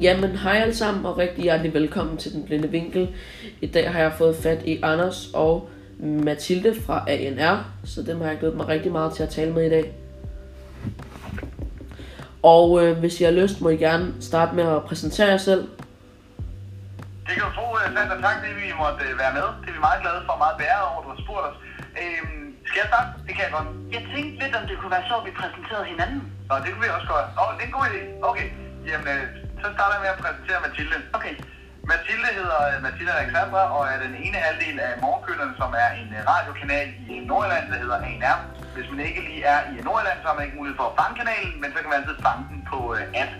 Jamen, hej alle sammen, og rigtig hjertelig velkommen til Den Blinde Vinkel. I dag har jeg fået fat i Anders og Mathilde fra ANR, så dem har jeg glædet mig rigtig meget til at tale med i dag. Og øh, hvis I har lyst, må I gerne starte med at præsentere jer selv. Det kan du tro, øh, Sandra. Tak, det vi måtte øh, være med. Det er vi meget glade for, meget bæret over, at du har spurgt os. Øhm, skal jeg starte? Det kan jeg godt. Jeg tænkte lidt, om det kunne være sjovt, at vi præsenterede hinanden. Nå, det kunne vi også godt. Åh, det er en god idé. Okay. Jamen, øh, så starter jeg med at præsentere Mathilde. Okay. Mathilde hedder øh, Mathilde Alexandra og er den ene halvdel af Morgenkøllerne, som er en øh, radiokanal i Nordjylland, der hedder ANR. Hvis man ikke lige er i Nordjylland, så har man ikke mulighed for at fange kanalen, men så kan man altid fange den på øh, app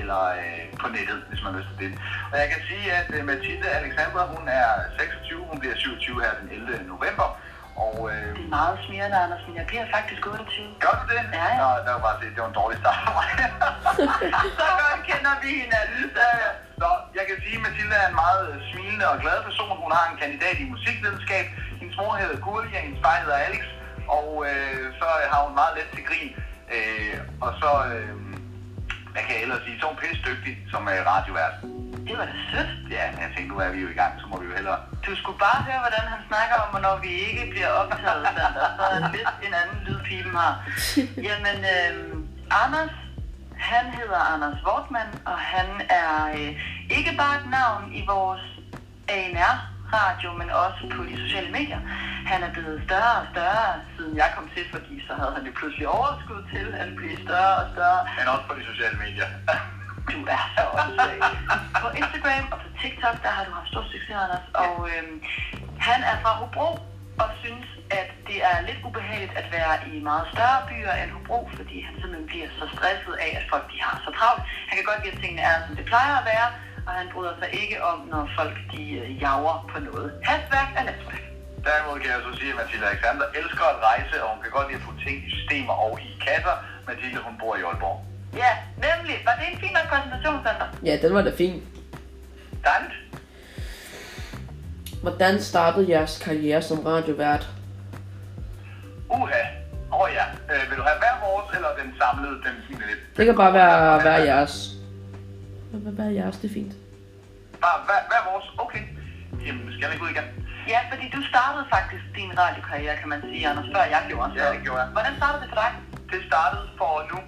eller øh, på nettet, hvis man har lyst til det. Og jeg kan sige, at øh, Mathilde Alexandra, hun er 26, hun bliver 27 her den 11. november. Og øh, Det er meget smirrende, Anders, men jeg bliver faktisk 28. gør du det? Ja, ja. Nå, det var bare det, det var en dårlig start for mig. Så godt kender vi hinanden. Ja. Nå, jeg kan sige, at Mathilde er en meget øh, smilende og glad person. Hun har en kandidat i musikvidenskab. Hendes mor hedder Gurli, og hendes far hedder Alex. Og øh, så har hun meget let til grin. Øh, og så, øh, hvad kan jeg ellers sige, så er hun pisse dygtig som øh, radiovært. Det var da sødt. Ja, men jeg tænkte, nu er vi jo i gang, så må vi jo hellere. Du skulle bare høre, hvordan han snakker om, når vi ikke bliver optaget, Sander. Så er lidt en anden lyd, her. har. Jamen, øh, Anders, han hedder Anders Wortmann, og han er øh, ikke bare et navn i vores ANR-radio, men også på de sociale medier. Han er blevet større og større, siden jeg kom til, fordi så havde han jo pludselig overskud til at blive større og større. Men også på de sociale medier. Du er så åndssvag. På Instagram og på TikTok, der har du haft stor succes, Anders. Og øhm, han er fra Hobro og synes, at det er lidt ubehageligt at være i meget større byer end Hobro, fordi han simpelthen bliver så stresset af, at folk de har så travlt. Han kan godt lide, at tingene er, som det plejer at være, og han bryder sig ikke om, når folk de øh, jager på noget. Hastværk er lastværk. Derimod kan jeg så sige, at Mathilde Alexander elsker at rejse, og hun kan godt lide at få ting i systemer og i kasser. Mathilde, hun bor i Aalborg. Ja, nemlig. Var det en fin nok præsentation, Sander? Ja, den var da fin. Dant? Hvordan startede jeres karriere som radiovært? Uha. Åh oh, ja. Øh, vil du have hver vores, eller den samlede, den fine lidt? Det kan bare være hver jeres. Hvad hvad er jeres? Det er fint. Bare hver, hver vores? Okay. Jamen, skal jeg ikke ud igen? Ja, fordi du startede faktisk din radiokarriere, kan man sige, Anders, før jeg gjorde. Ja, det gjorde jeg. Hvordan startede det for dig? Det startede for nu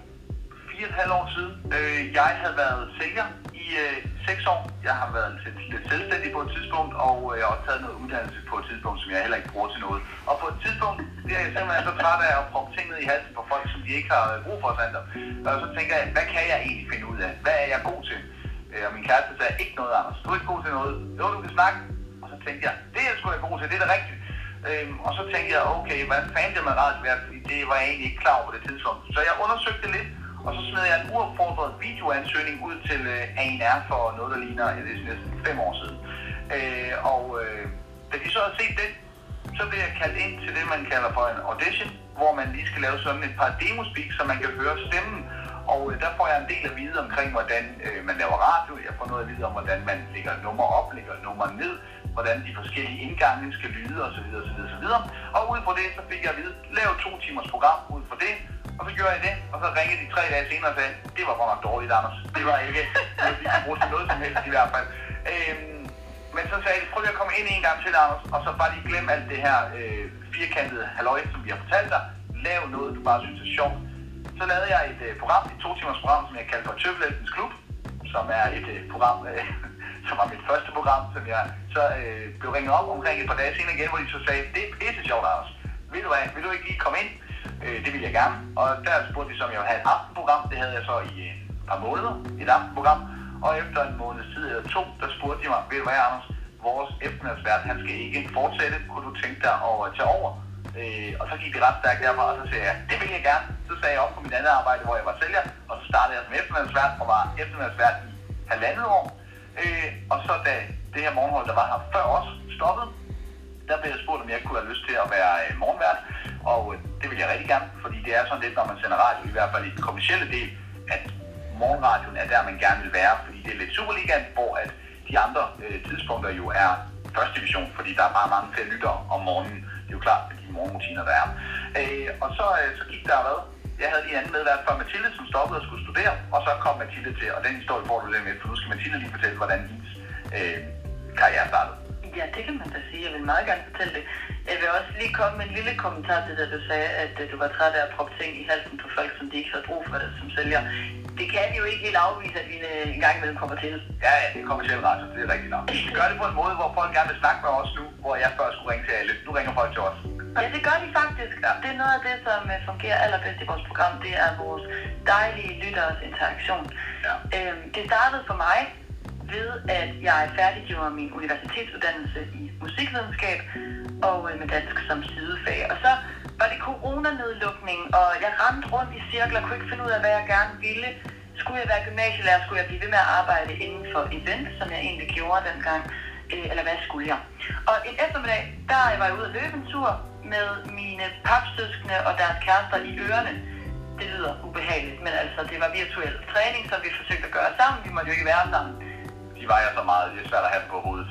fire og et halvt år siden. Øh, jeg havde været sælger i øh, 6 år. Jeg har været lidt, lidt selvstændig på et tidspunkt, og øh, jeg har også taget noget uddannelse på et tidspunkt, som jeg heller ikke bruger til noget. Og på et tidspunkt bliver jeg simpelthen så træt af at proppe ting ned i halsen på folk, som de ikke har øh, brug for, Sander. Og så tænker jeg, hvad kan jeg egentlig finde ud af? Hvad er jeg god til? Øh, og min kæreste sagde, ikke noget, Anders. Du er ikke god til noget. Jo, du kan snakke. Og så tænkte jeg, det er jeg sgu god til, det er det rigtigt. Øhm, og så tænkte jeg, okay, hvad fanden det med radiovært, fordi det var jeg egentlig ikke klar over på det tidspunkt. Så jeg undersøgte lidt, og så smed jeg en uopfordret videoansøgning ud til øh, ANR for noget, der ligner ja, det er næsten fem år siden. Øh, og øh, da de så har set den, så blev jeg kaldt ind til det, man kalder for en audition, hvor man lige skal lave sådan et par demospeak, så man kan høre stemmen. Og øh, der får jeg en del at vide omkring, hvordan øh, man laver radio. Jeg får noget at vide om, hvordan man lægger nummer op, lægger nummer ned, hvordan de forskellige indgange skal lyde osv. osv., osv. Og ud fra det, så fik jeg at vide, lav to timers program ud fra det. Og så gjorde jeg det, og så ringede de tre dage senere og sagde, det var godt nok dårligt, Anders. Det var ikke noget, vi kunne bruge til noget som helst i hvert fald. Øhm, men så sagde de, prøv lige at komme ind en gang til, Anders, og så bare lige glem alt det her øh, firkantede halløj, som vi har fortalt dig. Lav noget, du bare synes er sjovt. Så lavede jeg et øh, program, et to timers program, som jeg kaldte for Tøffelheltens Klub, som er et øh, program, øh, som var mit første program, som jeg så øh, blev ringet op omkring et par dage senere igen, hvor de så sagde, det er pisse sjovt, Anders. Vil du, hvad, vil du ikke lige komme ind? Øh, det ville jeg gerne. Og der spurgte de, som jeg ville have et aftenprogram. Det havde jeg så i øh, et par måneder, et aftenprogram. Og efter en måneds tid eller to, der spurgte de mig, ved du hvad, Anders, vores eftermiddagsvært, han skal ikke fortsætte. Kunne du tænke dig at tage over? Øh, og så gik det ret stærkt derfra, og så sagde jeg, det vil jeg gerne. Så sagde jeg op på mit andet arbejde, hvor jeg var sælger, og så startede jeg som eftermiddagsvært, og var eftermiddagsvært i halvandet år. Øh, og så da det her morgenhold, der var her før os, stoppede, der blev jeg spurgt, om jeg kunne have lyst til at være øh, morgenvært. Og øh, det vil jeg rigtig gerne, fordi det er sådan lidt, når man sender radio, i hvert fald i den kommercielle del, at morgenradioen er der, man gerne vil være, fordi det er lidt Superligaen, hvor at de andre øh, tidspunkter jo er første division, fordi der er bare mange flere lyttere om morgenen. Det er jo klart, med de morgenrutiner, der er. Øh, og så, øh, så gik der hvad? jeg havde lige anden medvært før Mathilde, som stoppede og skulle studere, og så kom Mathilde til, og den historie får du lidt med, for nu skal Mathilde lige fortælle, hvordan hendes øh, karriere startede. Ja, det kan man da sige. Jeg vil meget gerne fortælle det. Jeg vil også lige komme med en lille kommentar til det, du sagde, at øh, du var træt af at proppe ting i halsen på folk, som de ikke havde brug for det som sælger. Det kan vi jo ikke helt afvise, at vi øh, en gang imellem kommer til. Ja, ja, det er kommersielt radio, det er rigtigt nok. Vi gør det på en måde, hvor folk gerne vil snakke med os nu, hvor jeg før skulle ringe til alle. Nu ringer folk til os. Ja, det gør de faktisk. Det er noget af det, som øh, fungerer allerbedst i vores program. Det er vores dejlige lytteres interaktion. Ja. Øhm, det startede for mig ved, at jeg færdiggjorde min universitetsuddannelse i musikvidenskab og øh, med dansk som sidefag. Og så var det coronanedlukning, og jeg rendte rundt i cirkler, kunne ikke finde ud af, hvad jeg gerne ville. Skulle jeg være gymnasielærer, skulle jeg blive ved med at arbejde inden for event, som jeg egentlig gjorde dengang, øh, eller hvad skulle jeg? Og en eftermiddag, der var jeg ude at løbe en tur med mine papsøskende og deres kærester i ørerne. Det lyder ubehageligt, men altså, det var virtuel træning, som vi forsøgte at gøre sammen. Vi måtte jo ikke være sammen. De vejer så meget, det er svært at have dem på hovedet.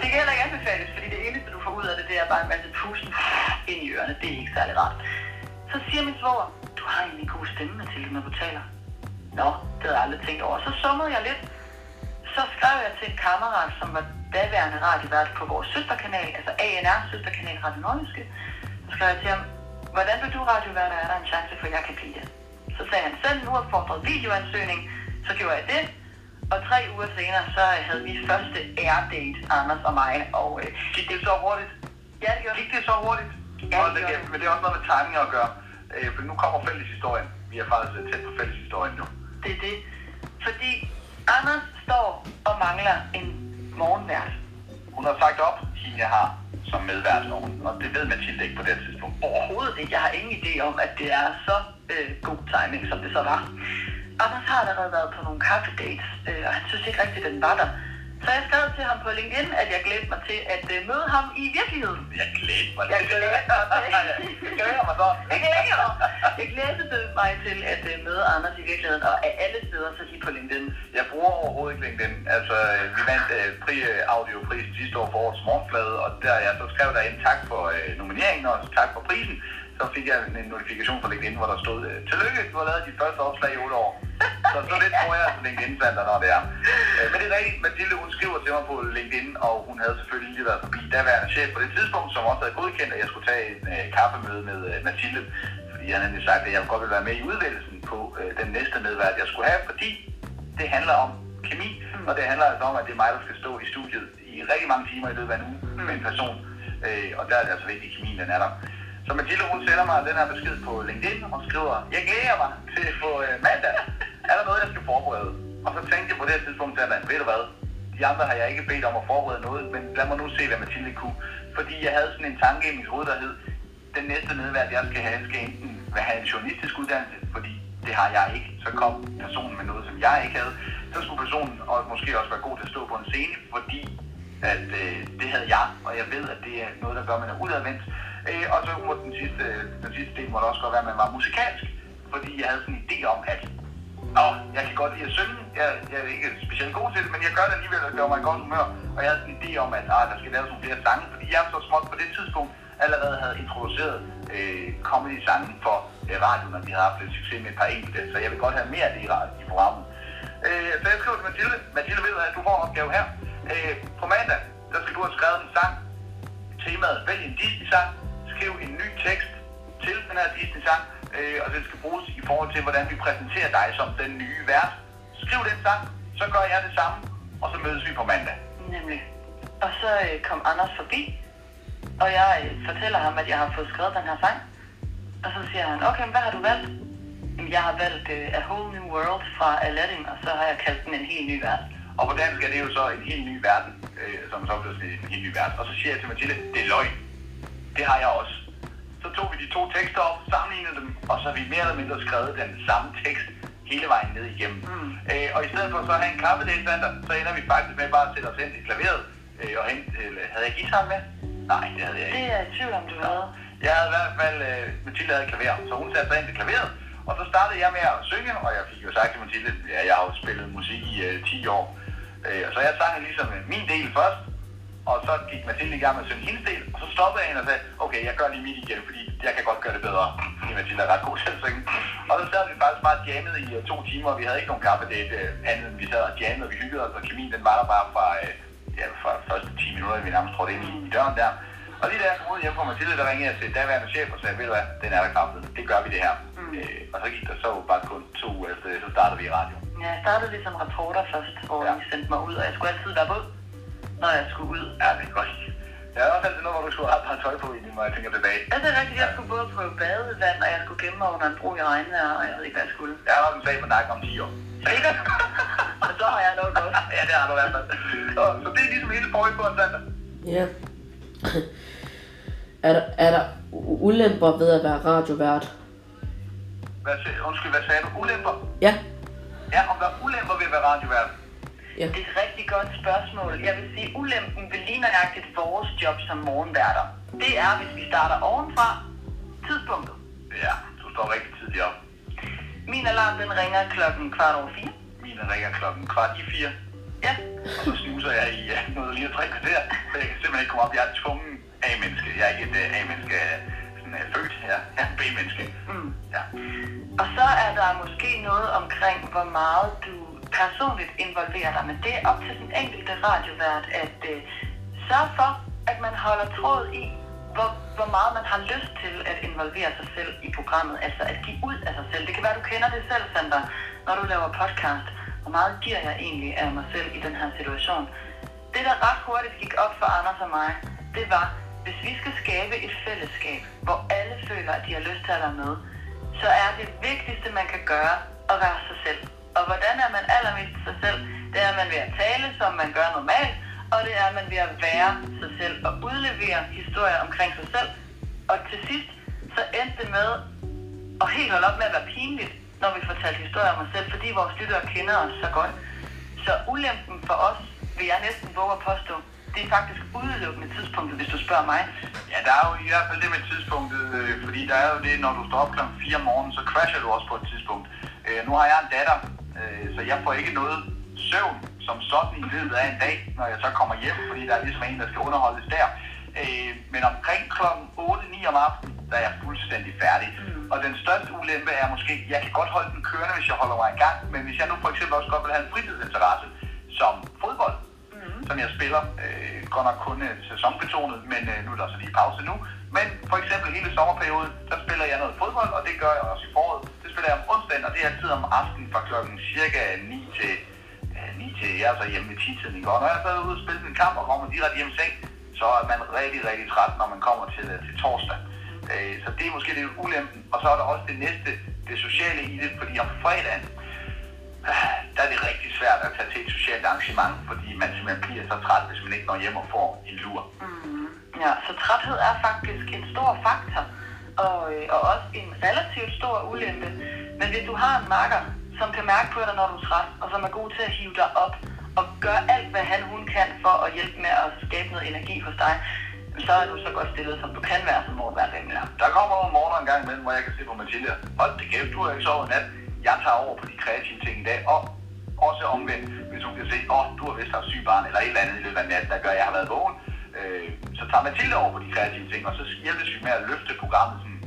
Det kan heller ikke anbefales, fordi det eneste, du får ud af det, det er bare en masse pusten ind i ørerne. Det er ikke særlig rart. Så siger min svoger, du har egentlig god stemme, Mathilde, når du taler. Nå, det havde jeg aldrig tænkt over. Så summede jeg lidt. Så skrev jeg til en kammerat, som var daværende radiovært på vores søsterkanal, altså ANR søsterkanal Radio Nordiske. Så skrev jeg til ham, hvordan vil du radiovært, er der en chance for, at jeg kan blive det? Så sagde han, send en uopfordret videoansøgning. Så gjorde jeg det. Og tre uger senere, så havde vi første air-date, Anders og mig. Og øh, Gik det så hurtigt? ja, det gjorde Gik det så hurtigt? Ja, det gjorde men det er også noget med timing at gøre. Øh, for nu kommer fælleshistorien. Vi er faktisk øh, tæt på fælleshistorien nu. det er det. Fordi Anders står og mangler en morgenvært. Hun har sagt op, jeg har som medvært, og, hun, og det ved Mathilde ikke på det tidspunkt. Overhovedet ikke. Jeg har ingen idé om, at det er så øh, god timing, som det så var. Anders har allerede været på nogle kaffedates, øh, og han synes ikke rigtigt, at den var der. Så jeg skrev til ham på LinkedIn, at jeg glædte mig til at øh, møde ham i virkeligheden. Jeg glæder mig. Jeg glæder mig til. Jeg glæder mig så. Jeg glæder mig. Jeg glædede mig til at øh, møde Anders i virkeligheden, og af alle steder så lige på LinkedIn. Jeg bruger overhovedet ikke LinkedIn. Altså, øh, vi vandt øh, Pri øh, Audiopris sidste år for årets morgenflade, og der jeg så skrev der en tak for øh, nomineringen og tak for prisen. Så fik jeg en, notifikation fra LinkedIn, hvor der stod, øh, tillykke, du har lavet dit første opslag i 8 år. Så så lidt tror jeg, at LinkedIn fandt når det er. Øh, men det er rigtigt, Mathilde, hun skriver til mig på LinkedIn, og hun havde selvfølgelig lige været forbi daværende chef på det tidspunkt, som også havde godkendt, at jeg skulle tage en øh, kaffemøde med øh, Mathilde. Fordi jeg havde nemlig sagt, at jeg godt ville være med i udvælgelsen på øh, den næste medvært, jeg skulle have, fordi det handler om kemi, og det handler altså om, at det er mig, der skal stå i studiet i rigtig mange timer i løbet af en uge med en person. Øh, og der er det altså vigtigt, at kemien den er der. Så Mathilde, hun sender mig den her besked på LinkedIn og skriver, jeg glæder mig til på øh, mandag. Er der noget, jeg skal forberede? Og så tænkte jeg på det her tidspunkt, at ved du hvad, de andre har jeg ikke bedt om at forberede noget, men lad mig nu se, hvad Mathilde kunne. Fordi jeg havde sådan en tanke i mit hoved, der hed, den næste nedværd, jeg skal have, skal enten have en journalistisk uddannelse, fordi det har jeg ikke. Så kom personen med noget, som jeg ikke havde. Så skulle personen og måske også være god til at stå på en scene, fordi at øh, det havde jeg, og jeg ved, at det er noget, der gør, at man er udadvendt. Øh, og så må den sidste, den sidste del måtte også godt være, at man var musikalsk, fordi jeg havde sådan en idé om, at Nå, jeg kan godt lide at synge. Jeg, jeg er ikke specielt god til det, men jeg gør det alligevel, og det gør mig i godt humør. Og jeg havde sådan en idé om, at ah, der skal laves nogle flere sange, fordi jeg så småt på det tidspunkt allerede havde introduceret øh, comedy-sangen for øh, radioen, og vi havde haft lidt succes med et par enkelte, så jeg vil godt have mere af det i, radio- i programmet. Øh, så jeg skriver til Mathilde. Mathilde ved, at du får en opgave her. Øh, på mandag, der skal du have skrevet en sang. Temaet, vælg en Disney-sang. Skriv en ny tekst til den her Disney-sang, øh, og det skal bruges i forhold til, hvordan vi præsenterer dig som den nye vært. Skriv den sang, så gør jeg det samme, og så mødes vi på mandag. Nemlig. Og så øh, kom Anders forbi, og jeg øh, fortæller ham, at jeg har fået skrevet den her sang. Og så siger han, okay, hvad har du valgt? Jamen, jeg har valgt øh, A Whole New World fra Aladdin, og så har jeg kaldt den en helt ny verden. Og på dansk er det jo så en helt ny verden, øh, som så bliver en helt ny verden. Og så siger jeg til Mathilde, det er løgn. Det har jeg også. Så tog vi de to tekster op, sammenlignede dem, og så har vi mere eller mindre skrevet den samme tekst hele vejen ned igennem. Mm. Øh, og i stedet for så at have en kaffedate så ender vi faktisk med bare at sætte os hen til klaveret. Øh, og hen, øh, havde jeg guitar med? Nej, det havde jeg ikke. Det er jeg i tvivl om, du havde. Jeg havde i hvert fald, øh, Mathilde havde klaver, så hun satte sig ind til klaveret. Og så startede jeg med at synge, og jeg fik jo sagt til Mathilde, ja, jeg har jo spillet musik i øh, 10 år. Øh, så jeg sang ligesom øh, min del først, og så gik Mathilde i gang med at synge hendes del, og så stoppede jeg hende og sagde, okay, jeg gør lige mit igen, fordi jeg kan godt gøre det bedre. Fordi Mathilde er ret god til at synge. Og så sad vi faktisk bare jammet i øh, to timer, og vi havde ikke nogen kaffedate øh, andet end vi sad og jammede, og vi hyggede os, og kemien den var der bare fra, øh, ja, fra første 10 minutter, vi nærmest trådte ind i, i døren der. Og lige da jeg kom ud hjem på Mathilde, der ringede jeg til daværende chef og sagde, ved du hvad, den er der kraftet, det gør vi det her. Mm. Øh, og så gik der så bare kun to uger efter det, så startede vi i radio. Ja, jeg startede som reporter først, hvor Ja. I sendte mig ud, og jeg skulle altid være våd, når jeg skulle ud. Ja, det er godt. Jeg havde også altid noget, hvor du skulle have tøj på, egentlig, når jeg tænker tilbage. Ja, det er rigtigt. Jeg skulle både prøve badevand, og jeg skulle gemme mig under en bro i regnvejr, og jeg ved ikke, hvad jeg skulle. Jeg har også en sag på nakken om 10 år. Sikkert? og så har jeg noget godt. Ja, det har du i hvert fald. Så, så det er ligesom hele forrige på en søndag. Ja. er, der, er der ulemper ved at være radiovært? Hvad, undskyld, hvad sagde du? Ulemper? Ja. Ja, om der er ulemper ved at være radiovært. Ja. Det er et rigtig godt spørgsmål. Jeg vil sige, ulempen ved lige nøjagtigt vores job som morgenværter. Det er, hvis vi starter ovenfra, tidspunktet. Ja, du står rigtig tidligt op. Min alarm, den ringer klokken kvart over fire. Min ringer klokken kvart i fire, Ja, og så snuser jeg i ja, noget lige tre kvarter, for jeg kan simpelthen ikke komme op. Jeg er tvungen A-menneske. Jeg er ikke et uh, A-menneske, øh, sådan uh, født. Jeg jeg er B-menneske. Mm. Ja. Og så er der måske noget omkring, hvor meget du personligt involvere dig. Men det er op til den enkelte radiovært at øh, sørge for, at man holder tråd i, hvor, hvor meget man har lyst til at involvere sig selv i programmet. Altså at give ud af sig selv. Det kan være, du kender det selv, Sandra, når du laver podcast. Hvor meget giver jeg egentlig af mig selv i den her situation? Det, der ret hurtigt gik op for Anders og mig, det var, hvis vi skal skabe et fællesskab, hvor alle føler, at de har lyst til at være med, så er det vigtigste, man kan gøre, at være sig selv. Og hvordan er man allermest sig selv? Det er man ved at tale, som man gør normalt, og det er man ved at være sig selv og udlevere historier omkring sig selv. Og til sidst, så endte det med at helt holde op med at være pinligt, når vi fortalte historier om os selv, fordi vores lyttere kender os så godt. Så ulempen for os, vil jeg næsten våge at påstå, det er faktisk udelukkende tidspunktet, hvis du spørger mig. Ja, der er jo i hvert fald det med tidspunktet, øh, fordi der er jo det, når du står op kl. 4 om morgenen, så crasher du også på et tidspunkt. Øh, nu har jeg en datter, øh, så jeg får ikke noget søvn som sådan i løbet af en dag, når jeg så kommer hjem, fordi der er ligesom en, der skal underholdes der. Øh, men omkring kl. 8-9 om aftenen, der er jeg fuldstændig færdig. Mm. Og den største ulempe er måske, jeg kan godt holde den kørende, hvis jeg holder mig i gang, men hvis jeg nu for eksempel også godt vil have en fritidsinteresse, som fodbold, mm. som jeg spiller, øh, godt nok kun øh, sæsonbetonet, men øh, nu er der så lige pause nu. Men for eksempel hele sommerperioden, der spiller jeg noget fodbold, og det gør jeg også i foråret. Det spiller jeg om onsdagen, og det er altid om aftenen fra klokken cirka 9 til, øh, 9 til jeg er så hjemme ved 10-tiden i går. Når jeg så er ude og spille en kamp og kommer direkte hjem i seng, så er man rigtig, rigtig træt, når man kommer til, øh, til torsdag. Øh, så det er måske lidt ulempen. Og så er der også det næste, det sociale i det, fordi om fredagen, der er det rigtig svært at tage til et socialt arrangement, fordi man simpelthen bliver så træt, hvis man ikke når hjem og får en lur. Mm, ja, så træthed er faktisk en stor faktor, og, øh, og også en relativt stor ulempe. Men hvis du har en makker, som kan mærke på dig, når du er træt, og som er god til at hive dig op, og gøre alt, hvad han hun kan for at hjælpe med at skabe noget energi hos dig, så er du så godt stillet, som du kan være som morgenvær Ja, der kommer over morgen en gang imellem, hvor jeg kan se på Mathilde. Hold det kæft, du har ikke sovet nat. Jeg tager over på de kreative ting i dag. Og også omvendt, hvis hun kan se, åh, oh, du har vist haft syg barn, eller et eller andet i løbet af natten, der gør, at jeg har været vågen. Øh, så tager Mathilde over på de kreative ting, og så hjælpes vi med at løfte programmet sådan,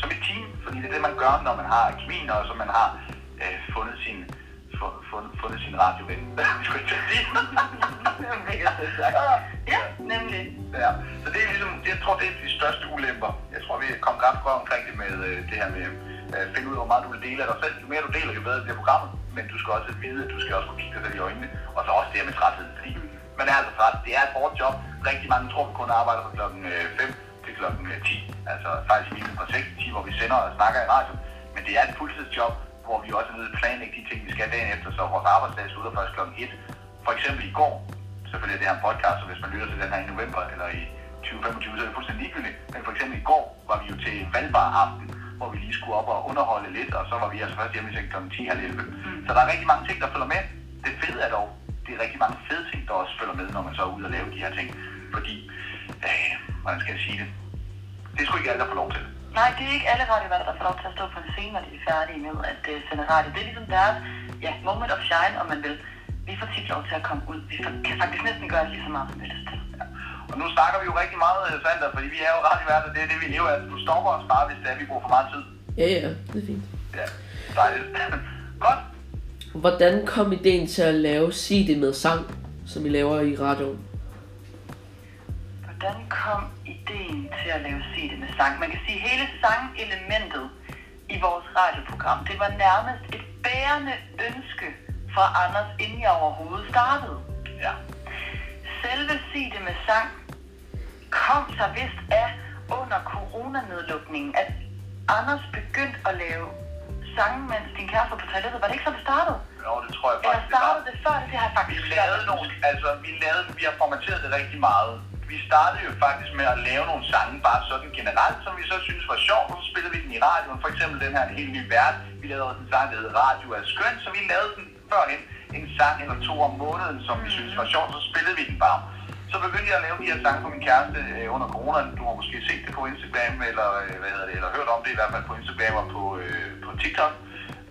som et team. Fordi det er det, man gør, når man har kemien, og så man har øh, fundet sin fu- fundet, fundet sin radioven. Skulle jeg sige. Ja, nemlig. Ja, så det er ligesom, jeg tror, det er de største ulemper. Jeg tror, vi kom ret godt omkring det med øh, det her med at finde ud af, hvor meget du vil dele af dig selv. Jo mere du deler, jo bedre bliver programmet. Men du skal også vide, at du skal også kunne kigge dig selv i øjnene. Og så også det her med træthed. Fordi man er altså træt. Det er et hårdt job. Rigtig mange tror, vi kun arbejder fra klokken 5 til klokken 10. Altså faktisk minimum fra 6 10, hvor vi sender og snakker i radio. Men det er et fuldtidsjob, hvor vi også er nødt til at planlægge de ting, vi skal dagen efter, så vores arbejdsdag slutter først klokken 1. For eksempel i går, selvfølgelig er det her en podcast, så hvis man lytter til den her i november eller i 2025, så er det fuldstændig ligegyldigt. Men for eksempel i går var vi jo til valgbar aften, hvor vi lige skulle op og underholde lidt, og så var vi altså først hjemme seng kl. 10 halv 11. Så der er rigtig mange ting, der følger med. Det fede er dog, det er rigtig mange fede ting, der også følger med, når man så er ude og lave de her ting. Fordi, øh, hvordan skal jeg sige det? Det er sgu ikke alle, der får lov til. Nej, det er ikke alle radioværter, der får lov til at stå på en scene, når de er færdige med at uh, sende radio. Det er ligesom deres ja, moment of shine, om man vil. Vi får tit lov til at komme ud. Vi får, kan faktisk næsten gøre lige så meget, som vi lyst til. Og nu snakker vi jo rigtig meget, øh, Sander, fordi vi er jo radioværter, det er det, vi lever af. Du stopper os bare, hvis det er, vi bruger for meget tid. Ja, ja, det er fint. Ja, dejligt. Godt. Hvordan kom ideen til at lave Sig det med sang, som I laver i radioen? Hvordan kom ideen til at lave Sig det med sang? Man kan sige, at hele sangelementet i vores radioprogram, det var nærmest et bærende ønske fra Anders, inden jeg overhovedet startede. Ja. Selve Sig det med sang kom så vist af under coronanedlukningen, at Anders begyndte at lave sange, mens din kæreste på toilettet. Var det ikke så, det startede? Jo, det tror jeg Eller faktisk, det var. startede det før? Det har jeg faktisk Vi lavede nogle, altså vi lavede, vi har formateret det rigtig meget. Vi startede jo faktisk med at lave nogle sange bare sådan generelt, som vi så synes var sjovt, og så spillede vi den i radioen. For eksempel den her En helt ny verden. Vi lavede også en sang, der hed Radio er skønt, så vi lavede den førhen en sang eller to om måneden, som vi synes var sjovt, så spillede vi den bare. Så begyndte jeg at lave de her sange for min kæreste øh, under corona. Du har måske set det på Instagram, eller, øh, hvad hedder det, eller hørt om det i hvert fald på Instagram og på, øh, på TikTok.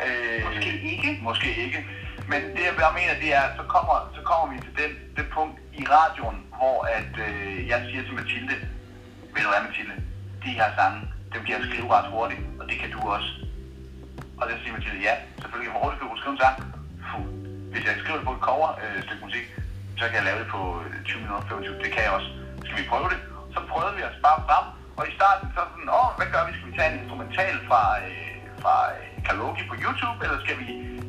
Øh, Måske ikke. Måske ikke. Men det jeg bare mener, det er, at så kommer, så kommer vi til den, det punkt i radioen, hvor at, øh, jeg siger til Mathilde, ved du hvad Mathilde, de her sange, dem kan jeg skrive ret hurtigt, og det kan du også. Og så siger Mathilde, ja, selvfølgelig, hvor hurtigt kan du skrive en sang? Fuh. Hvis jeg skriver det på et cover, øh, stykke musik, så kan jeg lave det på øh, 20 minutter, 25, det kan jeg også. Skal vi prøve det? Så prøvede vi os bare frem, og i starten så sådan, åh, hvad gør vi? Skal vi tage en instrumental fra, øh, fra øh, karaoke på YouTube, eller skal vi,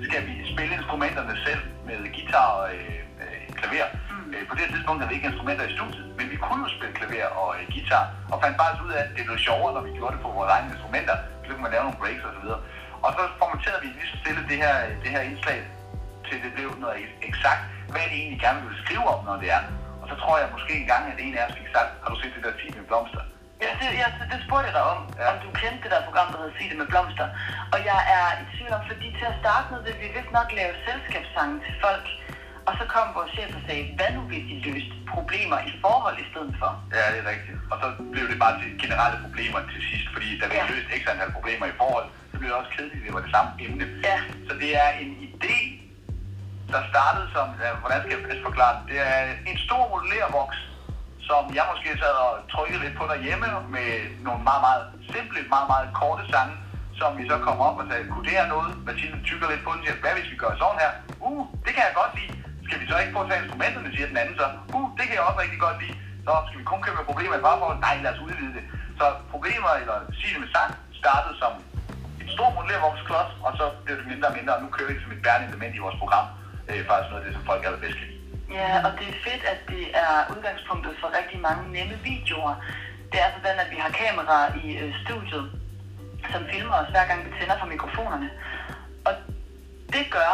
skal vi spille instrumenterne selv med guitar og øh, øh, klaver? Mm. Øh, på det her tidspunkt havde vi ikke instrumenter i studiet, men vi kunne jo spille klaver og øh, guitar, og fandt faktisk ud af, at det blev sjovere, når vi gjorde det på vores egne instrumenter, så kunne man lave nogle breaks og så videre. Og så formaterede vi lige så stille det her, det her indslag, til det blev noget eksakt, hvad det egentlig gerne vil skrive om, når det er. Og så tror jeg måske engang, at en af os fik sagt, har du set det der 10 med blomster? Ja, det, ja, det spurgte jeg dig om, Ja. om du kendte det der program, der hedder Sig det med blomster. Og jeg er i tvivl om, fordi til at starte med vil vi vist nok lave selskabssange til folk. Og så kom vores chef og sagde, hvad nu hvis de løste problemer i forhold i stedet for? Ja, det er rigtigt. Og så blev det bare til generelle problemer til sidst, fordi da vi Ja. ja. løst ekstra antal problemer i forhold, så blev det også kedeligt, det var det samme emne. Ja. Så det er en idé, der startede som, ja, hvordan skal jeg bedst forklare det? Det er en stor modellervoks, som jeg måske sad og trykkede lidt på derhjemme med nogle meget, meget simple, meget, meget korte sange, som vi så kom op og sagde, kunne det her noget? Mathilde tykker lidt på den og siger, hvad hvis vi gør sådan her? Uh, det kan jeg godt lide. Skal vi så ikke prøve at tage instrumenterne, siger den anden så. Uh, det kan jeg også rigtig godt lide. Så skal vi kun købe problemer i parforhold? Nej, lad os udvide det. Så problemer, eller sige det med sang, startede som et stort modellervogsklods, og så blev det mindre og mindre, og nu kører vi det som et bærende element i vores program. Det er faktisk noget af det, som folk allerbedst kan lide. Ja, og det er fedt, at det er udgangspunktet for rigtig mange nemme videoer. Det er altså sådan, at vi har kameraer i øh, studiet, som filmer os hver gang vi tænder for mikrofonerne. Og det gør,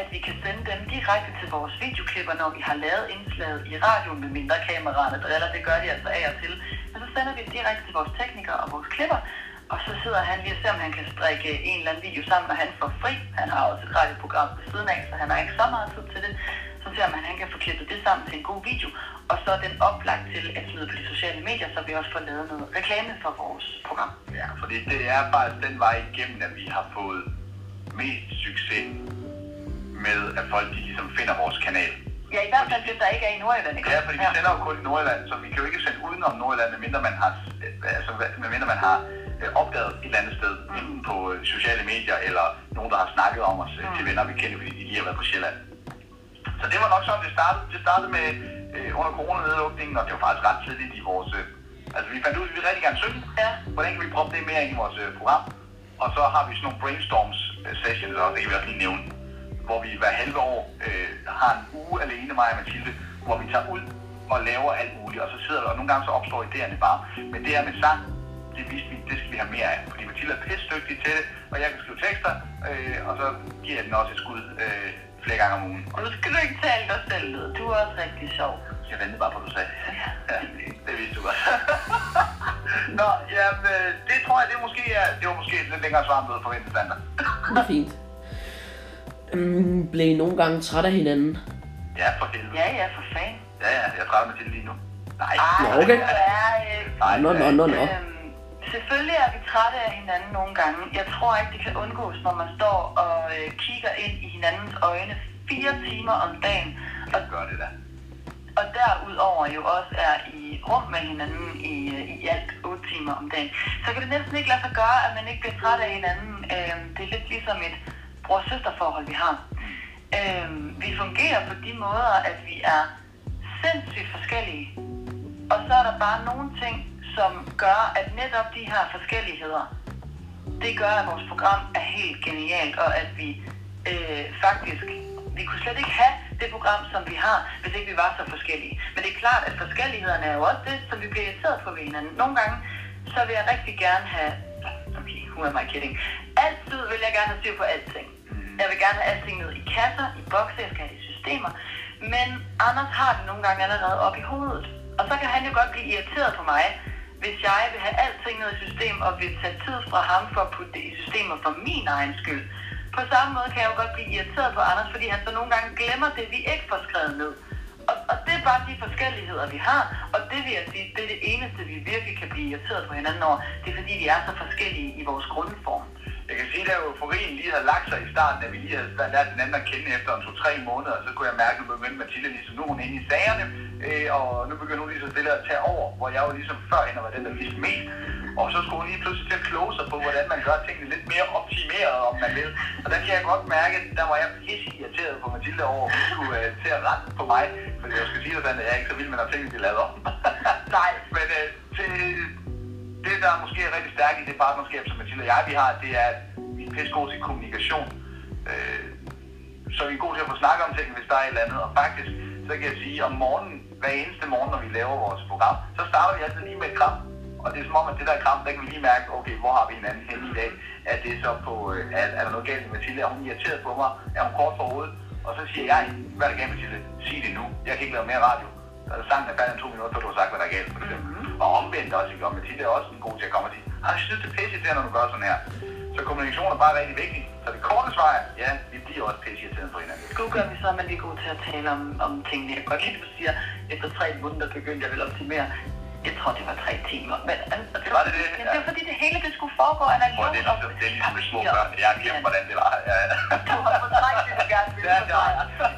at vi kan sende dem direkte til vores videoklipper, når vi har lavet indslaget i radioen med mindre kameraerne driller. Det gør de altså af og til. Men så sender vi det direkte til vores teknikere og vores klipper. Og så sidder han lige og ser, om han kan strikke en eller anden video sammen, når han får fri. Han har også et radioprogram ved siden af, så han har ikke så meget tid til det. Så ser man, at han kan få klippet det sammen til en god video. Og så er den oplagt til at smide på de sociale medier, så vi også får lavet noget reklame for vores program. Ja, fordi det er faktisk den vej igennem, at vi har fået mest succes med, at folk de ligesom finder vores kanal. Ja, i hvert fald, hvis der ikke er i Nordjylland, ikke? Ja, fordi vi sender jo kun i Nordjylland, så vi kan jo ikke sende udenom Nordjylland, medmindre man har, altså, medmindre man har øh, opdaget et eller andet sted, enten på øh, sociale medier, eller nogen, der har snakket om os øh, til Mm. venner, vi kender, fordi de lige har været på Sjælland. Så det var nok sådan, det startede. Det startede med øh, under coronanedlukningen, og det var faktisk ret tidligt i vores... Øh, altså, vi fandt ud af, at vi rigtig gerne synge. Ja. Hvordan kan vi proppe det mere ind i vores øh, program? Og så har vi sådan nogle brainstorms øh, sessions, og det kan vi også lige nævne, hvor vi hver halve år øh, har en uge alene, mig og Mathilde, hvor vi tager ud og laver alt muligt, og så sidder der, og nogle gange så opstår idéerne bare. Men det her med sang, det vi, det skal vi have mere af, fordi Mathilde er pisse dygtig til det, og jeg kan skrive tekster, øh, og så giver jeg den også et skud øh, flere gange om ugen. Og nu skal du ikke tale dig selv ned. Du er også rigtig sjov. Jeg ventede bare på, hvad du sagde. Ja, det, det vidste du godt. Nå, jamen, øh, det tror jeg, det måske er, det var måske lidt længere svar, end forventet, Sander. Det er fint. Um, blev I nogle gange træt af hinanden? Ja, for helvede. Ja, ja, for fanden. Ja, ja, jeg træder mig til lige nu. Nej. Ej, Nå, okay. er, øh, Nej, Nå, nå, nå, nå. Selvfølgelig er vi trætte af hinanden nogle gange. Jeg tror ikke, det kan undgås, når man står og øh, kigger ind i hinandens øjne fire timer om dagen. Og gør det da. og derudover jo også er i rum med hinanden i, øh, i alt 8 timer om dagen, så kan det næsten ikke lade sig gøre, at man ikke bliver træt af hinanden. Øh, det er lidt ligesom et bror-søster-forhold, vi har. Øh, vi fungerer på de måder, at vi er sindssygt forskellige. Og så er der bare nogle ting, som gør, at netop de her forskelligheder, det gør, at vores program er helt genialt, og at vi øh, faktisk, vi kunne slet ikke have det program, som vi har, hvis ikke vi var så forskellige. Men det er klart, at forskellighederne er jo også det, som vi bliver irriteret på ved hinanden. Nogle gange, så vil jeg rigtig gerne have, okay, who am I kidding? Altid vil jeg gerne have styr på alting. Jeg vil gerne have alting ned i kasser, i bokse, jeg skal have det i systemer. Men Anders har det nogle gange allerede op i hovedet. Og så kan han jo godt blive irriteret på mig, hvis jeg vil have alting ned i system og vil tage tid fra ham for at putte det i systemer for min egen skyld. På samme måde kan jeg jo godt blive irriteret på Anders, fordi han så nogle gange glemmer det, vi ikke får skrevet ned. Og, og det er bare de forskelligheder, vi har. Og det vil jeg sige, det er det eneste, vi virkelig kan blive irriteret på hinanden over. Det er fordi, vi er så forskellige i vores grundform. Jeg kan sige, at euforien lige havde lagt sig i starten, at vi lige havde lært hinanden at kende efter en to-tre måneder, så kunne jeg mærke, at nu begyndte Mathilde ligesom nu hun inde i sagerne, øh, og nu begynder hun lige så stille at tage over, hvor jeg jo ligesom førhen var den, der vidste mest. Og så skulle hun lige pludselig til at kloge sig på, hvordan man gør tingene lidt mere optimeret, om man vil. Og der kan jeg godt mærke, at der var jeg pisse irriteret på Mathilde over, at hun skulle øh, til at rette på mig. Fordi jeg skal sige sådan, at jeg er ikke så vild med, når tingene bliver lavet om. Nej, men øh, til, det, der måske er rigtig stærkt i det partnerskab, som Mathilde og jeg vi har, det er, at vi er pisse gode til kommunikation. Øh, så vi er gode til at få snakket om ting, hvis der er et eller andet. Og faktisk, så kan jeg sige, om morgenen, hver eneste morgen, når vi laver vores program, så starter vi altid lige med et kram. Og det er som om, at det der kram, der kan vi lige mærke, okay, hvor har vi hinanden hen i dag? Er det så på, øh, er, er der noget galt med Mathilde? Er hun irriteret på mig? Er hun kort for hovedet? Og så siger jeg, hvad er der galt, Mathilde? Sig det nu. Jeg kan ikke lave mere radio. Så er sangen er færdig om to minutter, før du har sagt, hvad der er galt. For eksempel. Mm-hmm. Og omvendt også, ikke? Og Mathilde er også en god til at komme og sige, ah, jeg synes, det er pisse når du gør sådan her. Så kommunikation er bare rigtig vigtig. Så det korte svar er, ja, vi bliver også pisse irriteret på hinanden. Nu gør vi så, at man lige er god til at tale om, om tingene. Jeg kan godt lide, at du siger, efter tre måneder begyndte jeg vel at optimere. Jeg tror, det var tre timer. Men, altså, det, Var det det? Ja. det var fordi, det hele det skulle foregå analogt. Og det er ligesom, det er ligesom med små børn. Jeg har glemt, hvordan det var. Ja, ja. Du har fortrængt det, du gerne ville Ja, det mig.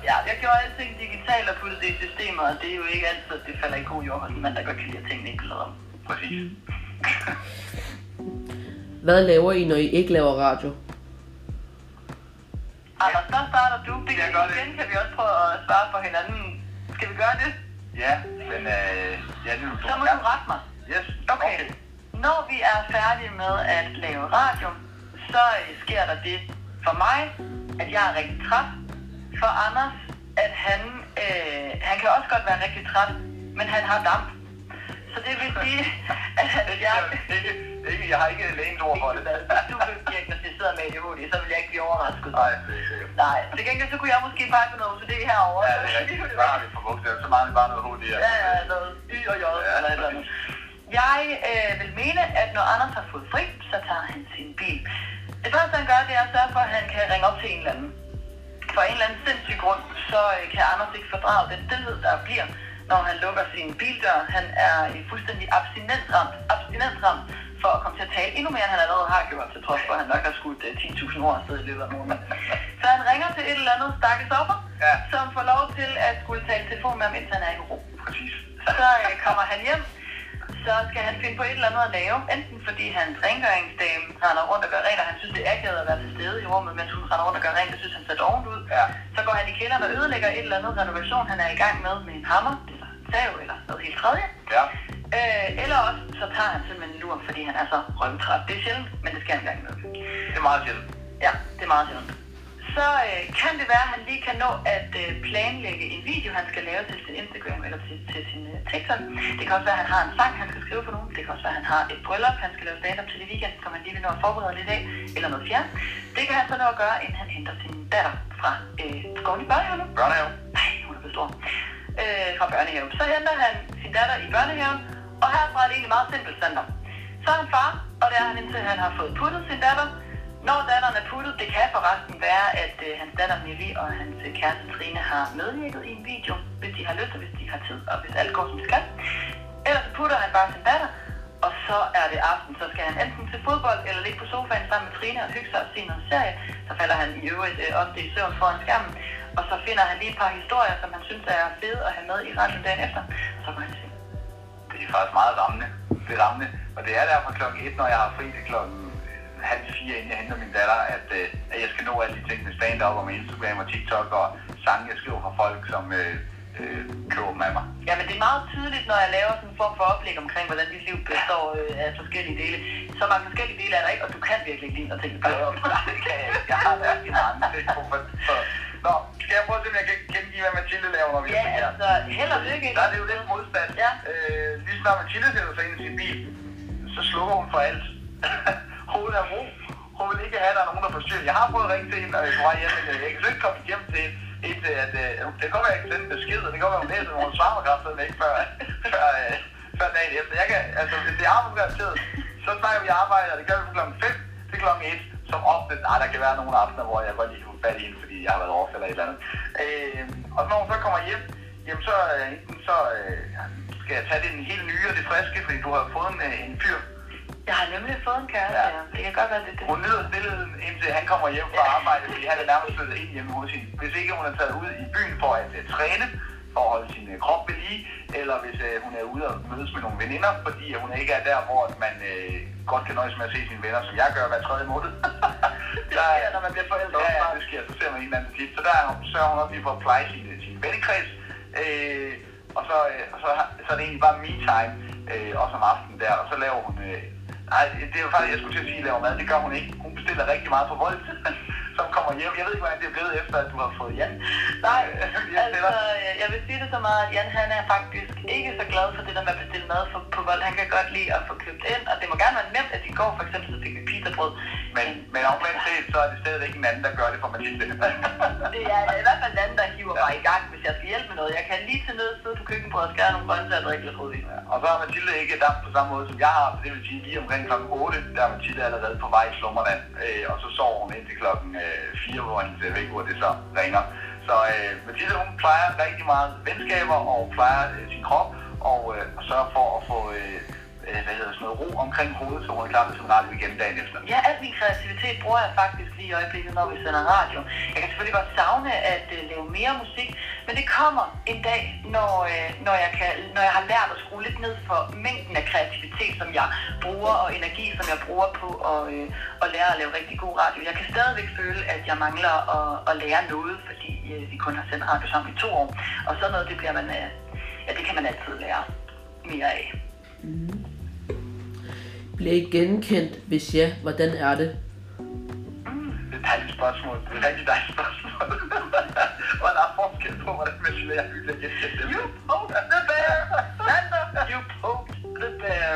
Ja, jeg gjorde alting digitalt og puttede det i systemer, og det er jo ikke altid, at det falder i god jord hos en mand, der godt kan lide at tingene ikke lavet om. Præcis. Hvad laver I, når I ikke laver radio? Anders, der starter du. Det kan, det. igen kan vi også prøve at svare for hinanden. Skal vi gøre det? Ja, men øh, ja, det er Så må du rette mig. Yes, Okay. Når vi er færdige med at lave radio, så øh, sker der det for mig, at jeg er rigtig træt. For Anders, at han, øh, han kan også godt være rigtig træt, men han har damp. Så det vil sige, at jeg... Ikke, ikke, jeg har ikke lægens ord for det. Hvis du blev diagnostiseret med ADHD, så vil jeg ikke blive overrasket. Nej, det er. Nej, til gengæld så kunne jeg måske bare med noget OCD herovre. Ja, det er rigtigt. Har vi for bogstaver. Så meget vi bare noget hurtigere. Ja, ja, noget Y og J Ja, eller et eller andet. Jeg øh, vil mene, at når Anders har fået fri, så tager han sin bil. Det første, han gør, det er at sørge for, at han kan ringe op til en eller anden. For en eller anden sindssyg grund, så øh, kan Anders ikke fordrage den stillhed, der bliver, når han lukker sin bildør. Han er fuldstændig abstinensramt, abstinensramt for at komme til at tale endnu mere, end han allerede har gjort, til trods for, at han nok har skudt øh, 10.000 ord afsted i løbet af måneden. Så han ringer til et eller andet stakkes offer, Ja. som får lov til at skulle tale telefon med ham, indtil han er i ro. Præcis. Så øh, kommer han hjem, så skal han finde på et eller andet at lave. Enten fordi hans rengøringsdame render rundt og gør rent, og han synes, det er akavet at være til stede i rummet, mens hun render rundt og gør rent, det synes han ser dovent ud. Ja. Så går han i kælderen og ødelægger et eller andet renovation, han er i gang med med en hammer, en sav, eller noget helt tredje. Ja. Øh, eller også, så tager han simpelthen en lur, fordi han er så røvtræt. Det er sjældent, men det skal han engang med. Det er meget sjældent. Ja, det er meget sjældent. Så øh, kan det være, at han lige kan nå at øh, planlægge en video, han skal lave til sin Instagram eller til, til sin øh, TikTok. Det kan også være, at han har en sang, han skal skrive for nogen. Det kan også være, at han har et bryllup, han skal lave stand-up til i weekend, som han lige vil nå at forberede lidt af, eller noget fjern. Det kan han så nå at gøre, inden han henter sin datter fra øh, skolen i børnehaven. Børnehave. Nej, hun er blevet stor. Øh, fra børnehaven. Så henter han sin datter i børnehaven, og herfra er det egentlig meget simpelt Sander. Så er han far, og det er han indtil han har fået puttet sin datter. Når datteren er puttet, det kan forresten være, at øh, hans datter Millie og hans øh, kæreste Trine har medvirket i en video, hvis de har lyst, og hvis de har tid, og hvis alt går som det skal. Ellers putter han bare sin datter, og så er det aften, så skal han enten til fodbold eller ligge på sofaen sammen med Trine og hygge sig og se noget serie. Så falder han i øvrigt øh, ofte i søvn foran skærmen. Og så finder han lige et par historier, som han synes er fede at have med i radioen dagen efter. Så går han se. Det er faktisk meget rammende. Det er rammende. Og det er der fra klokken 1, når jeg har fri til klokken øh, halv fire, inden jeg henter min datter, at, øh, at jeg skal nå alle de ting med stand-up og med Instagram og TikTok og sange, jeg skriver fra folk, som øh, øh, køber dem af mig. Ja, men det er meget tydeligt, når jeg laver sådan en form for oplæg omkring, hvordan dit liv består øh, af forskellige dele. Så mange forskellige dele er der ikke, og du kan virkelig ikke lide at tænke på det. det kan jeg ikke. Jeg har rigtig mange ting på for. Nå, skal jeg prøve at se, om jeg kan gengive, hvad Mathilde laver, når vi Ja, er her? altså, held og lykke. Der er det jo lidt modstand. Ja. Øh, lige snart Mathilde sætter sig ind i sin bil, så slukker hun for alt. Hovedet er ro. Hun vil ikke have, at der er nogen, der forstyrrer. Jeg har prøvet at ringe til hende, og jeg er på vej hjem, men jeg kan ikke komme hjem til hende, indtil at, øh, det kan godt være, at jeg kan sende en besked, og det kan godt være, at hun læser, men hun svarer mig kraftedeme ikke før, før, øh, før dagen efter. Jeg kan, altså, hvis det er arbejdsgaranteret, så snakker vi arbejde, og det gør vi fra klokken 5 til klokken 1, som ofte, nej, der kan være nogle aftener, hvor jeg godt lige fat i hende, fordi jeg har været overfaldet eller et eller andet. Øh, og når hun så kommer hjem, jamen så, øh, enten så øh, skal jeg tage det den helt nye og det friske, fordi du har fået en, øh, en fyr. Jeg har nemlig fået en kæreste, Ja. Det kan godt være, det er det. Hun nyder stillheden, indtil han kommer hjem fra arbejde, fordi han er nærmest flyttet ind hjemme hos hende. Hvis ikke hun er taget ud i byen for at uh, træne, for at holde sin uh, krop ved lige, eller hvis uh, hun er ude og mødes med nogle veninder, fordi hun ikke er der, hvor man uh, godt kan nøjes med at se sine venner, som jeg gør hver tredje måned. Det sker, når man bliver forældre. Ja, ja, det sker. Så ser man en anden tit. Så der er hun, sørger hun også lige for at pleje sin, sin vennekreds. Øh, og så, øh, og så, så er det egentlig bare me-time, øh, også om aftenen der. Og så laver hun... Øh, nej, det er jo faktisk, jeg skulle til at sige, laver mad. Det gør hun ikke. Hun bestiller rigtig meget på Volt, som kommer hjem. Jeg ved ikke, hvordan det er blevet efter, at du har fået Jan. Nej, Øh, jeg altså, øh, jeg vil sige det så meget, at Jan han er faktisk ikke så glad for det der med at bestille mad for, på vold. Han kan godt lide at få købt ind, og det må gerne være nemt, at de går for eksempel, så pizzabrød. Men, men omvendt set, så er det stadigvæk en anden, der gør det for Mathilde. Det er i hvert fald den anden, der hiver mig i gang, hvis jeg skal hjælpe med noget. Jeg kan lige til nød sidde på køkkenbordet og skære nogle grøntsager og drikke lidt rødvin. Og så har Mathilde ikke damp på samme måde som jeg har, det vil sige lige omkring kl. 8, der er Mathilde allerede på vej i slummerland, øh, og så sover hun indtil kl. 4, hvor hendes øh, vækkeur det så ringer. Så øh, Mathilde hun plejer rigtig meget venskaber og plejer øh, sin krop og, øh, og sørger for at få øh, øh, hvad hedder sådan noget, ro omkring hovedet, så hun er klar til sin radio igen dagen efter. Ja, al min kreativitet bruger jeg faktisk lige i øjeblikket, når vi sender radio. Jeg kan selvfølgelig godt savne at uh, lave mere musik, men det kommer en dag, når, uh, når, jeg kan, når jeg har lært at skrue lidt ned for mængden af kreativitet, som jeg bruger, og energi, som jeg bruger på at, uh, at lære at lave rigtig god radio. Jeg kan stadigvæk føle, at jeg mangler at, at lære noget, fordi uh, vi kun har sendt radio sammen i to år. Og sådan noget, det bliver man, uh, ja, det kan man altid lære mere af. Bliver I genkendt? Hvis ja, hvordan er det? Det er et dejligt spørgsmål. Det er et rigtig dejligt spørgsmål. og der er forskel på, hvordan man lærer at hygge det. You poked the bear! Sandra, you poked the bear.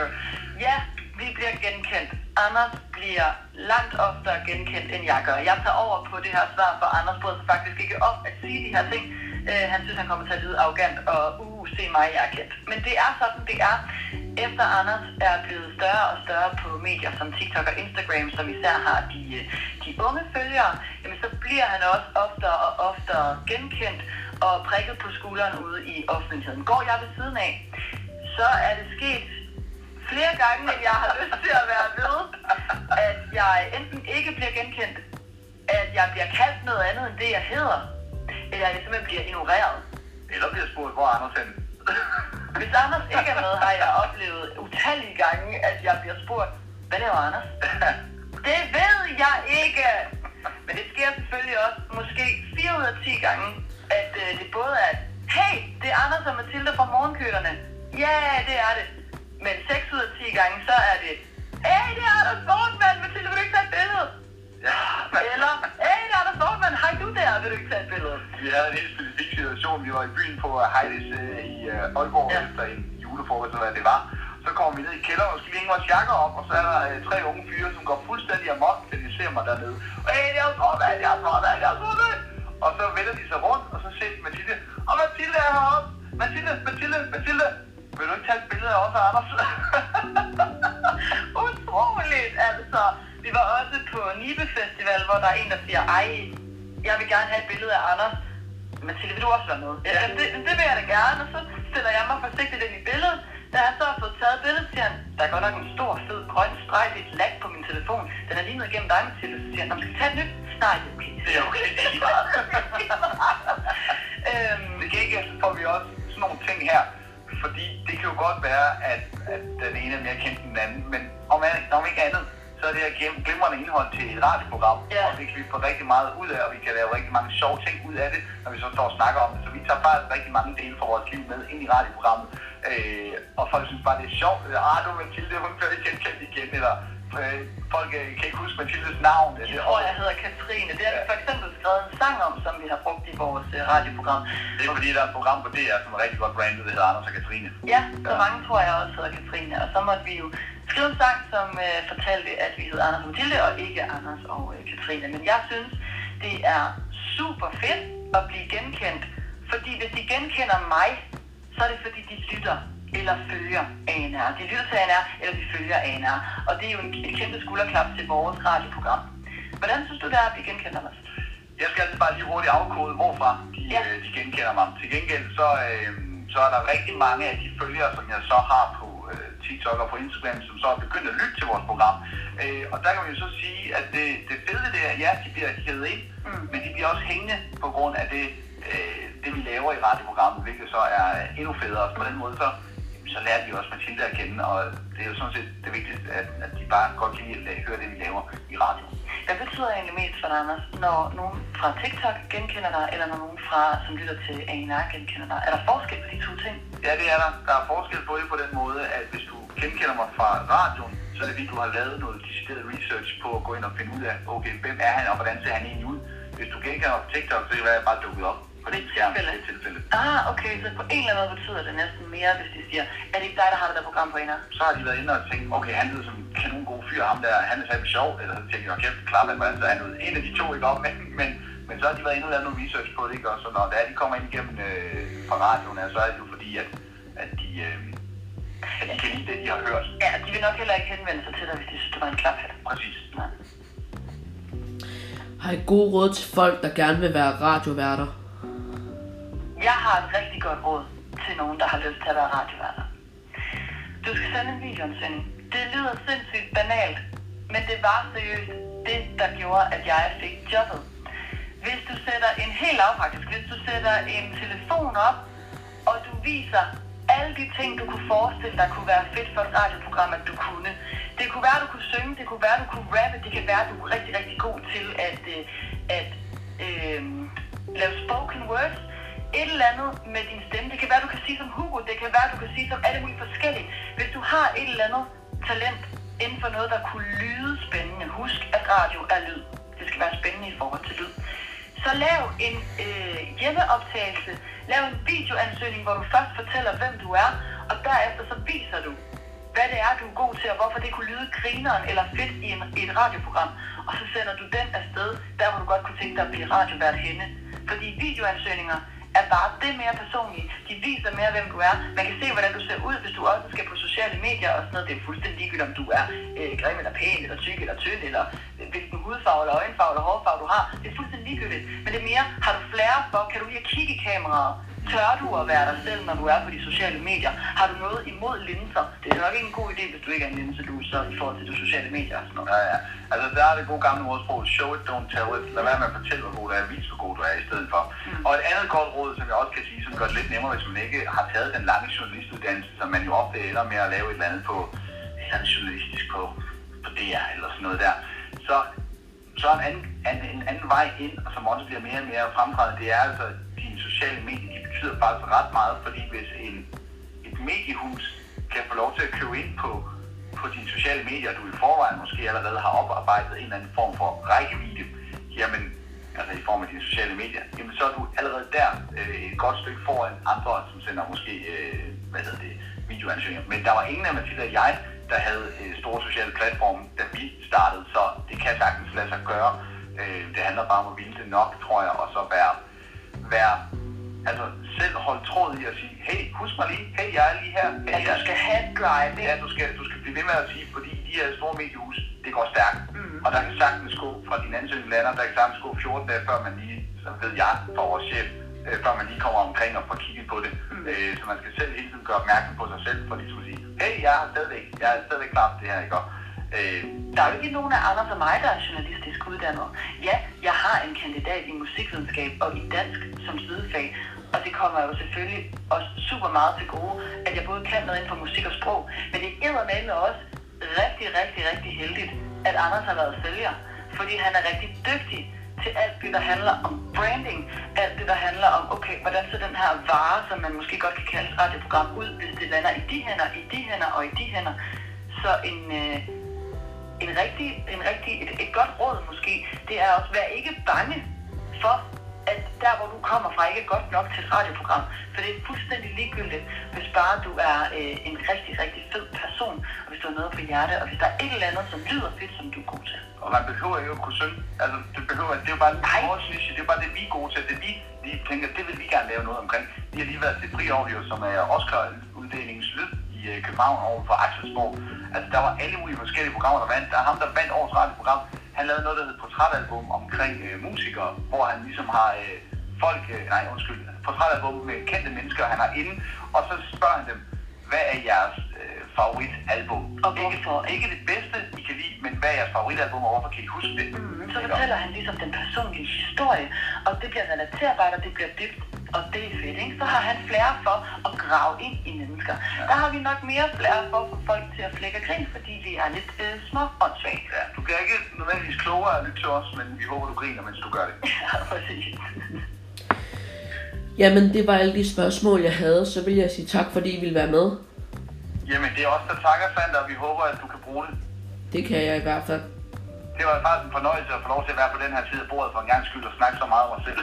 Ja, vi bliver genkendt. Anders bliver langt oftere genkendt, end jeg gør. Jeg tager over på det her svar, for Anders bryder sig faktisk ikke om at sige de her ting. Uh, han synes, han kommer til at lyde arrogant og uh, se mig, jeg er kendt. Men det er sådan, det er. Efter Anders er blevet større og større på medier som TikTok og Instagram, som især har de, øh, de unge følgere, jamen så bliver han også oftere og oftere genkendt og prikket på skulderen ude i offentligheden. Går jeg ved siden af, så er det sket flere gange, end jeg har lyst til at være ved, at jeg enten ikke bliver genkendt, at jeg bliver kaldt noget andet end det, jeg hedder, eller at jeg simpelthen bliver ignoreret. Eller bliver spurgt, hvor er Anders henne? Hvis Anders ikke er med, har jeg oplevet utallige gange, at jeg bliver spurgt, hvad laver Anders? Det ved jeg ikke! Men det sker selvfølgelig også måske 4 ud af 10 gange, at øh, det både er, hey, det er Anders og Mathilde fra Morgenkølerne. Ja, det er det. Men 6 ud af 10 gange, så er det, hey, det er Anders Borgman, Mathilde, vil du ikke tage et billede? Ja. Eller, hey, er Anders Borgman, hej du der, vil du ikke tage et billede? Vi havde en helt specifik situation. Vi var i byen på uh, Heidi's uh, i uh, Aalborg Ja. efter en julefrokost, eller hvad det var. Så kommer vi ned i kælderen og skal hænge vores jakker op, og så er der uh, tre unge fyre, som går fuldstændig amok, til de ser mig dernede. Hey, det er Borgman, det er Borgman, det er. Og så vender de sig rundt, og så ser de Mathilde. Og Mathilde er heroppe. Mathilde, Mathilde, Mathilde. Vil du ikke tage et billede af os og Anders? Utroligt, altså. Var også på Nibe Festival, hvor der er en, der siger, ej, jeg vil gerne have et billede af Anders. Mathilde, vil du også være med? Ja, jamen, det, det vil jeg da gerne, og så stiller jeg mig forsigtigt ind i billedet. Da jeg så har fået taget billedet, siger han, der er godt nok en stor, fed, grøn streg, det er et lag på min telefon. Den er lige ned igennem dig, Mathilde. Så siger han, "Nå, men skal vi tage et nyt? Nej, det er okay. Det er okay, det er lige meget. øhm, Til gengæld så får vi også sådan nogle ting her, fordi det kan jo godt være, at, at den ene er mere kendt end den anden, men om, om ikke andet, så er det her glim- glimrende indhold til et radioprogram, Ja. og det kan vi få rigtig meget ud af, og vi kan lave rigtig mange sjove ting ud af det, når vi så står og snakker om det. Så vi tager faktisk rigtig mange dele fra vores liv med ind i radioprogrammet, øh, og folk synes bare, det er sjovt. Ah, du Mathilde, hun bliver ikke genkendt igen, eller øh, folk øh, kan ikke huske Mathildes navn. jeg Eller, tror, jeg hedder Katrine. Det har vi for eksempel skrevet en sang om, som vi har brugt i vores øh, radioprogram. det er fordi, der er et program på DR, som er rigtig godt brandet, det hedder Anders og Katrine. Ja, så mange tror jeg også hedder Katrine. Og så måtte vi jo skrive en sang, som øh, fortalte, at vi hed Anders og Mathilde, og ikke Anders og øh, Katrine. Men jeg synes, det er super fedt at blive genkendt. Fordi hvis de genkender mig, så er det fordi, de lytter eller følger ANR. De lytter til ANR, eller de følger ANR. Og det er jo en, et kæmpe skulderklap til vores radioprogram. Hvordan synes du, det er at blive genkendt, Anders? Jeg skal altså bare lige hurtigt afkode, hvorfra de, Ja. øh, de genkender mig. Til gengæld så, øh, så er der rigtig mange af de følgere, som jeg så har på øh, TikTok og på Instagram, som så er begyndt at lytte til vores program. Øh, og der kan man jo så sige, at det, det fede det er, ja, de bliver hævet ind, Mm. mm. men de bliver også hængende på grund af det, øh, det vi laver i radioprogrammet, hvilket så er endnu federe. Så på den måde så, så lærer de også Mathilde at kende, og det er jo sådan set det vigtigste, at, at de bare godt kan lide at høre det, vi laver i radio. Hvad betyder egentlig mest for dig, Anders, når nogen fra TikTok genkender dig, eller når nogen fra, som lytter til ANR genkender dig? Er der forskel på de to ting? Ja, det er der. Der er forskel på det på den måde, at hvis du genkender mig fra radioen, så er det fordi, du har lavet noget decideret research på at gå ind og finde ud af, okay, hvem er han, og hvordan ser han egentlig ud. Hvis du genkender mig på TikTok, så kan det være, at jeg bare dukket op i det tilfælde. Ah, okay, så på en eller anden måde betyder det næsten mere, hvis de siger, er det ikke dig, der har det der program på ANR? Så har de været inde og tænkt, okay, han lyder som en kanon god fyr, ham der, han er fandme sjov, eller så tænker "Nå, kæft, klap, at hvordan ser han ud. En af de to, ikke op, men, men, men så har de været inde og lavet noget research på det, ikke? Og så når det er, de kommer ind igennem øh, fra radioen, så er det jo fordi, at, at de, øh, at de kan lide det, de har hørt. Ja, de vil nok heller ikke henvende sig til dig, hvis de synes, det var en klaphat. Præcis. Nej. Har I gode råd til folk, der gerne vil være radioværter? Jeg har et rigtig godt råd til nogen, der har lyst til at være radioværter. Du skal sende en videoansøgning. Det lyder sindssygt banalt, men det var seriøst det, der gjorde, at jeg fik jobbet. Hvis du sætter en helt lavpraktisk, hvis du sætter en telefon op, og du viser alle de ting, du kunne forestille dig kunne være fedt for et radioprogram, at du kunne. Det kunne være, du kunne synge, det kunne være, du kunne rappe, det kan være, du er rigtig, rigtig god til at, øh, at øh, lave spoken words. Et eller andet med din stemme. Det kan være, du kan sige som Hugo, det kan være, du kan sige som alle mulige forskellige. Hvis du har et eller andet talent inden for noget, der kunne lyde spændende. Husk, at radio er lyd. Det skal være spændende i forhold til lyd. Så lav en øh, hjemmeoptagelse, lav en videoansøgning, hvor du først fortæller, hvem du er, og derefter så viser du, hvad det er, du er god til, og hvorfor det kunne lyde grineren eller fedt i, en, i et radioprogram. Og så sender du den afsted, der hvor du godt kunne tænke dig at blive radiovært henne. Fordi videoansøgninger er bare det mere personlige. De viser mere, hvem du er. Man kan se, hvordan du ser ud, hvis du også skal på sociale medier og sådan noget. Det er fuldstændig ligegyldigt, om du er øh, grim eller pæn, eller tyk eller tynd, eller øh, hvilken hudfarve eller øjenfarve eller hårfarve du har. Det er fuldstændig ligegyldigt. Men det er mere, har du flere for, kan du lide at kigge i kameraet? Tør du at være dig selv, når du er på de sociale medier? Har du noget imod linser? Det er nok ikke en god idé, hvis du ikke er en så i forhold til de sociale medier og sådan noget. Ja, ja. Altså, der er det gode gamle ordsprog, show it, don't tell it. Lad være med at fortælle, hvor god du er, vis, hvor god du er i stedet for. Mm. Og et andet godt råd, som jeg også kan sige, som gør det lidt nemmere, hvis man ikke har taget den lange journalistuddannelse, som man jo ofte ender med at lave et eller andet på, eller andet journalistisk på, på DR eller sådan noget der. Så, så en anden, en, en anden vej ind, og som også bliver mere og mere fremtrædende, det er altså, dine sociale medier, de betyder faktisk ret meget, fordi hvis en, et mediehus kan få lov til at købe ind på, på dine sociale medier, du i forvejen måske allerede har oparbejdet en eller anden form for rækkevidde, jamen, altså i form af dine sociale medier, jamen så er du allerede der øh, et godt stykke foran andre, som sender måske, øh, hvad hedder det, videoansøgninger. Men der var ingen af Mathilde og jeg, der havde øh, store sociale platforme, da vi startede, så det kan sagtens lade sig gøre. Øh, det handler bare om at ville det nok, tror jeg, og så være, være altså selv holde tråd i at sige, hey, husk mig lige, hey, jeg er lige her. Hey, At du skal have et drive, ikke? Ja, du skal, du skal blive ved med at sige, fordi de her store mediehus, det går stærkt. Mm. Og der kan sagtens gå fra din ansøgning lander, der kan sagtens gå 14 dage, før man lige, så ved jeg, for vores chef, øh, før man lige kommer omkring og får kigget på det. Mm. Øh, så man skal selv hele tiden gøre opmærksom på sig selv, for lige at sige, hey, jeg er stadigvæk, jeg er stadigvæk klar til det her, ikke? Og, Øh, Der er jo ikke nogen af Anders og mig, der er journalistisk uddannet. Ja, jeg har en kandidat i musikvidenskab og i dansk som sidefag, og det kommer jo selvfølgelig også super meget til gode, at jeg både kan noget inden for musik og sprog, men det er med også rigtig, rigtig, rigtig heldigt, at Anders har været sælger, fordi han er rigtig dygtig til alt det, der handler om branding, alt det, der handler om, okay, hvordan ser den her vare, som man måske godt kan kalde et radioprogram ud, hvis det lander i de hænder, i de hænder og i de hænder. Så en, øh, en rigtig, en rigtig, et, et godt råd måske, det er også, vær ikke bange for, at der hvor du kommer fra ikke er godt nok til et radioprogram. For det er fuldstændig ligegyldigt, hvis bare du er øh, en rigtig, rigtig fed person, og hvis du har noget på hjerte, og hvis der er et eller andet, som lyder fedt, som du er god til. og man behøver jo ikke at kunne synge. Altså, det behøver, det er jo bare Nej. vores niche, det er bare det, vi er gode til. Det vi lige tænker, det vil vi gerne lave noget omkring. Vi har lige været til Fri Audio, som er Oscar-uddelingens lyd øh, København over for Axelsborg. Altså, der var alle mulige forskellige programmer, der vandt. Der er ham, der vandt årets radioprogram. Han lavede noget, der hed Portrætalbum omkring øh, musikere, hvor han ligesom har øh, folk, øh, nej undskyld, portrætalbum med kendte mennesker, han har inde, og så spørger han dem, hvad er jeres øh, favoritalbum? Og ikke, hvorfor? ikke det bedste, I kan lide, men hvad er jeres favoritalbum, og hvorfor kan I huske det? Mm, så fortæller han ligesom den personlige historie, og det bliver relaterbart, og det bliver dybt, og det er fedt, ikke? Så har han flere for at grave ind i mennesker. Der har vi nok mere flere for at få folk til at flække og grine, fordi vi er lidt øh, små åndssvage. Ja, du bliver ikke nødvendigvis klogere af at lytte til os, men vi håber, du griner, mens du gør det. Ja, præcis. Jamen, det var alle de spørgsmål, jeg havde. Så vil jeg sige tak, fordi I ville være med. Jamen, det er også der takker, Sander, og vi håber, at du kan bruge det. Det kan jeg i hvert fald. Det var faktisk en fornøjelse at få lov til at være på den her side af bordet for en gang skyld og snakke så meget om os selv.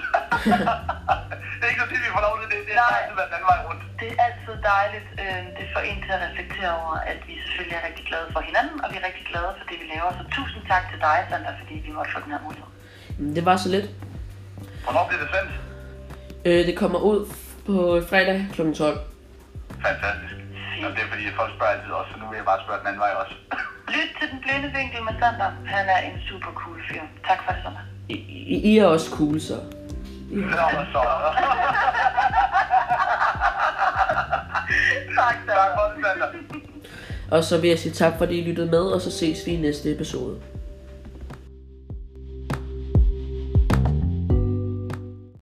det er ikke så tit, vi får lov til det. Det er Nej. altid været den vej rundt. Det er altid dejligt. Øh, Det får en til at reflektere over, at vi selvfølgelig er rigtig glade for hinanden, og vi er rigtig glade for det, vi laver. Så tusind tak til dig, Sander, fordi vi måtte få den her mulighed. Det var så lidt. Hvornår bliver det sendt? Øh, det kommer ud på fredag kl. 12. Fantastisk. Og det er fordi, folk spørger altid også, så nu vil jeg bare spørge den anden vej også. Lyt til den blinde vinkel med Sander. Han er en super cool fyr. Tak for det, Sander. I, I, er også cool, så. Nå, så. Tak, tak for det, Sander. Og så vil jeg sige tak, fordi I lyttede med, og så ses vi i næste episode.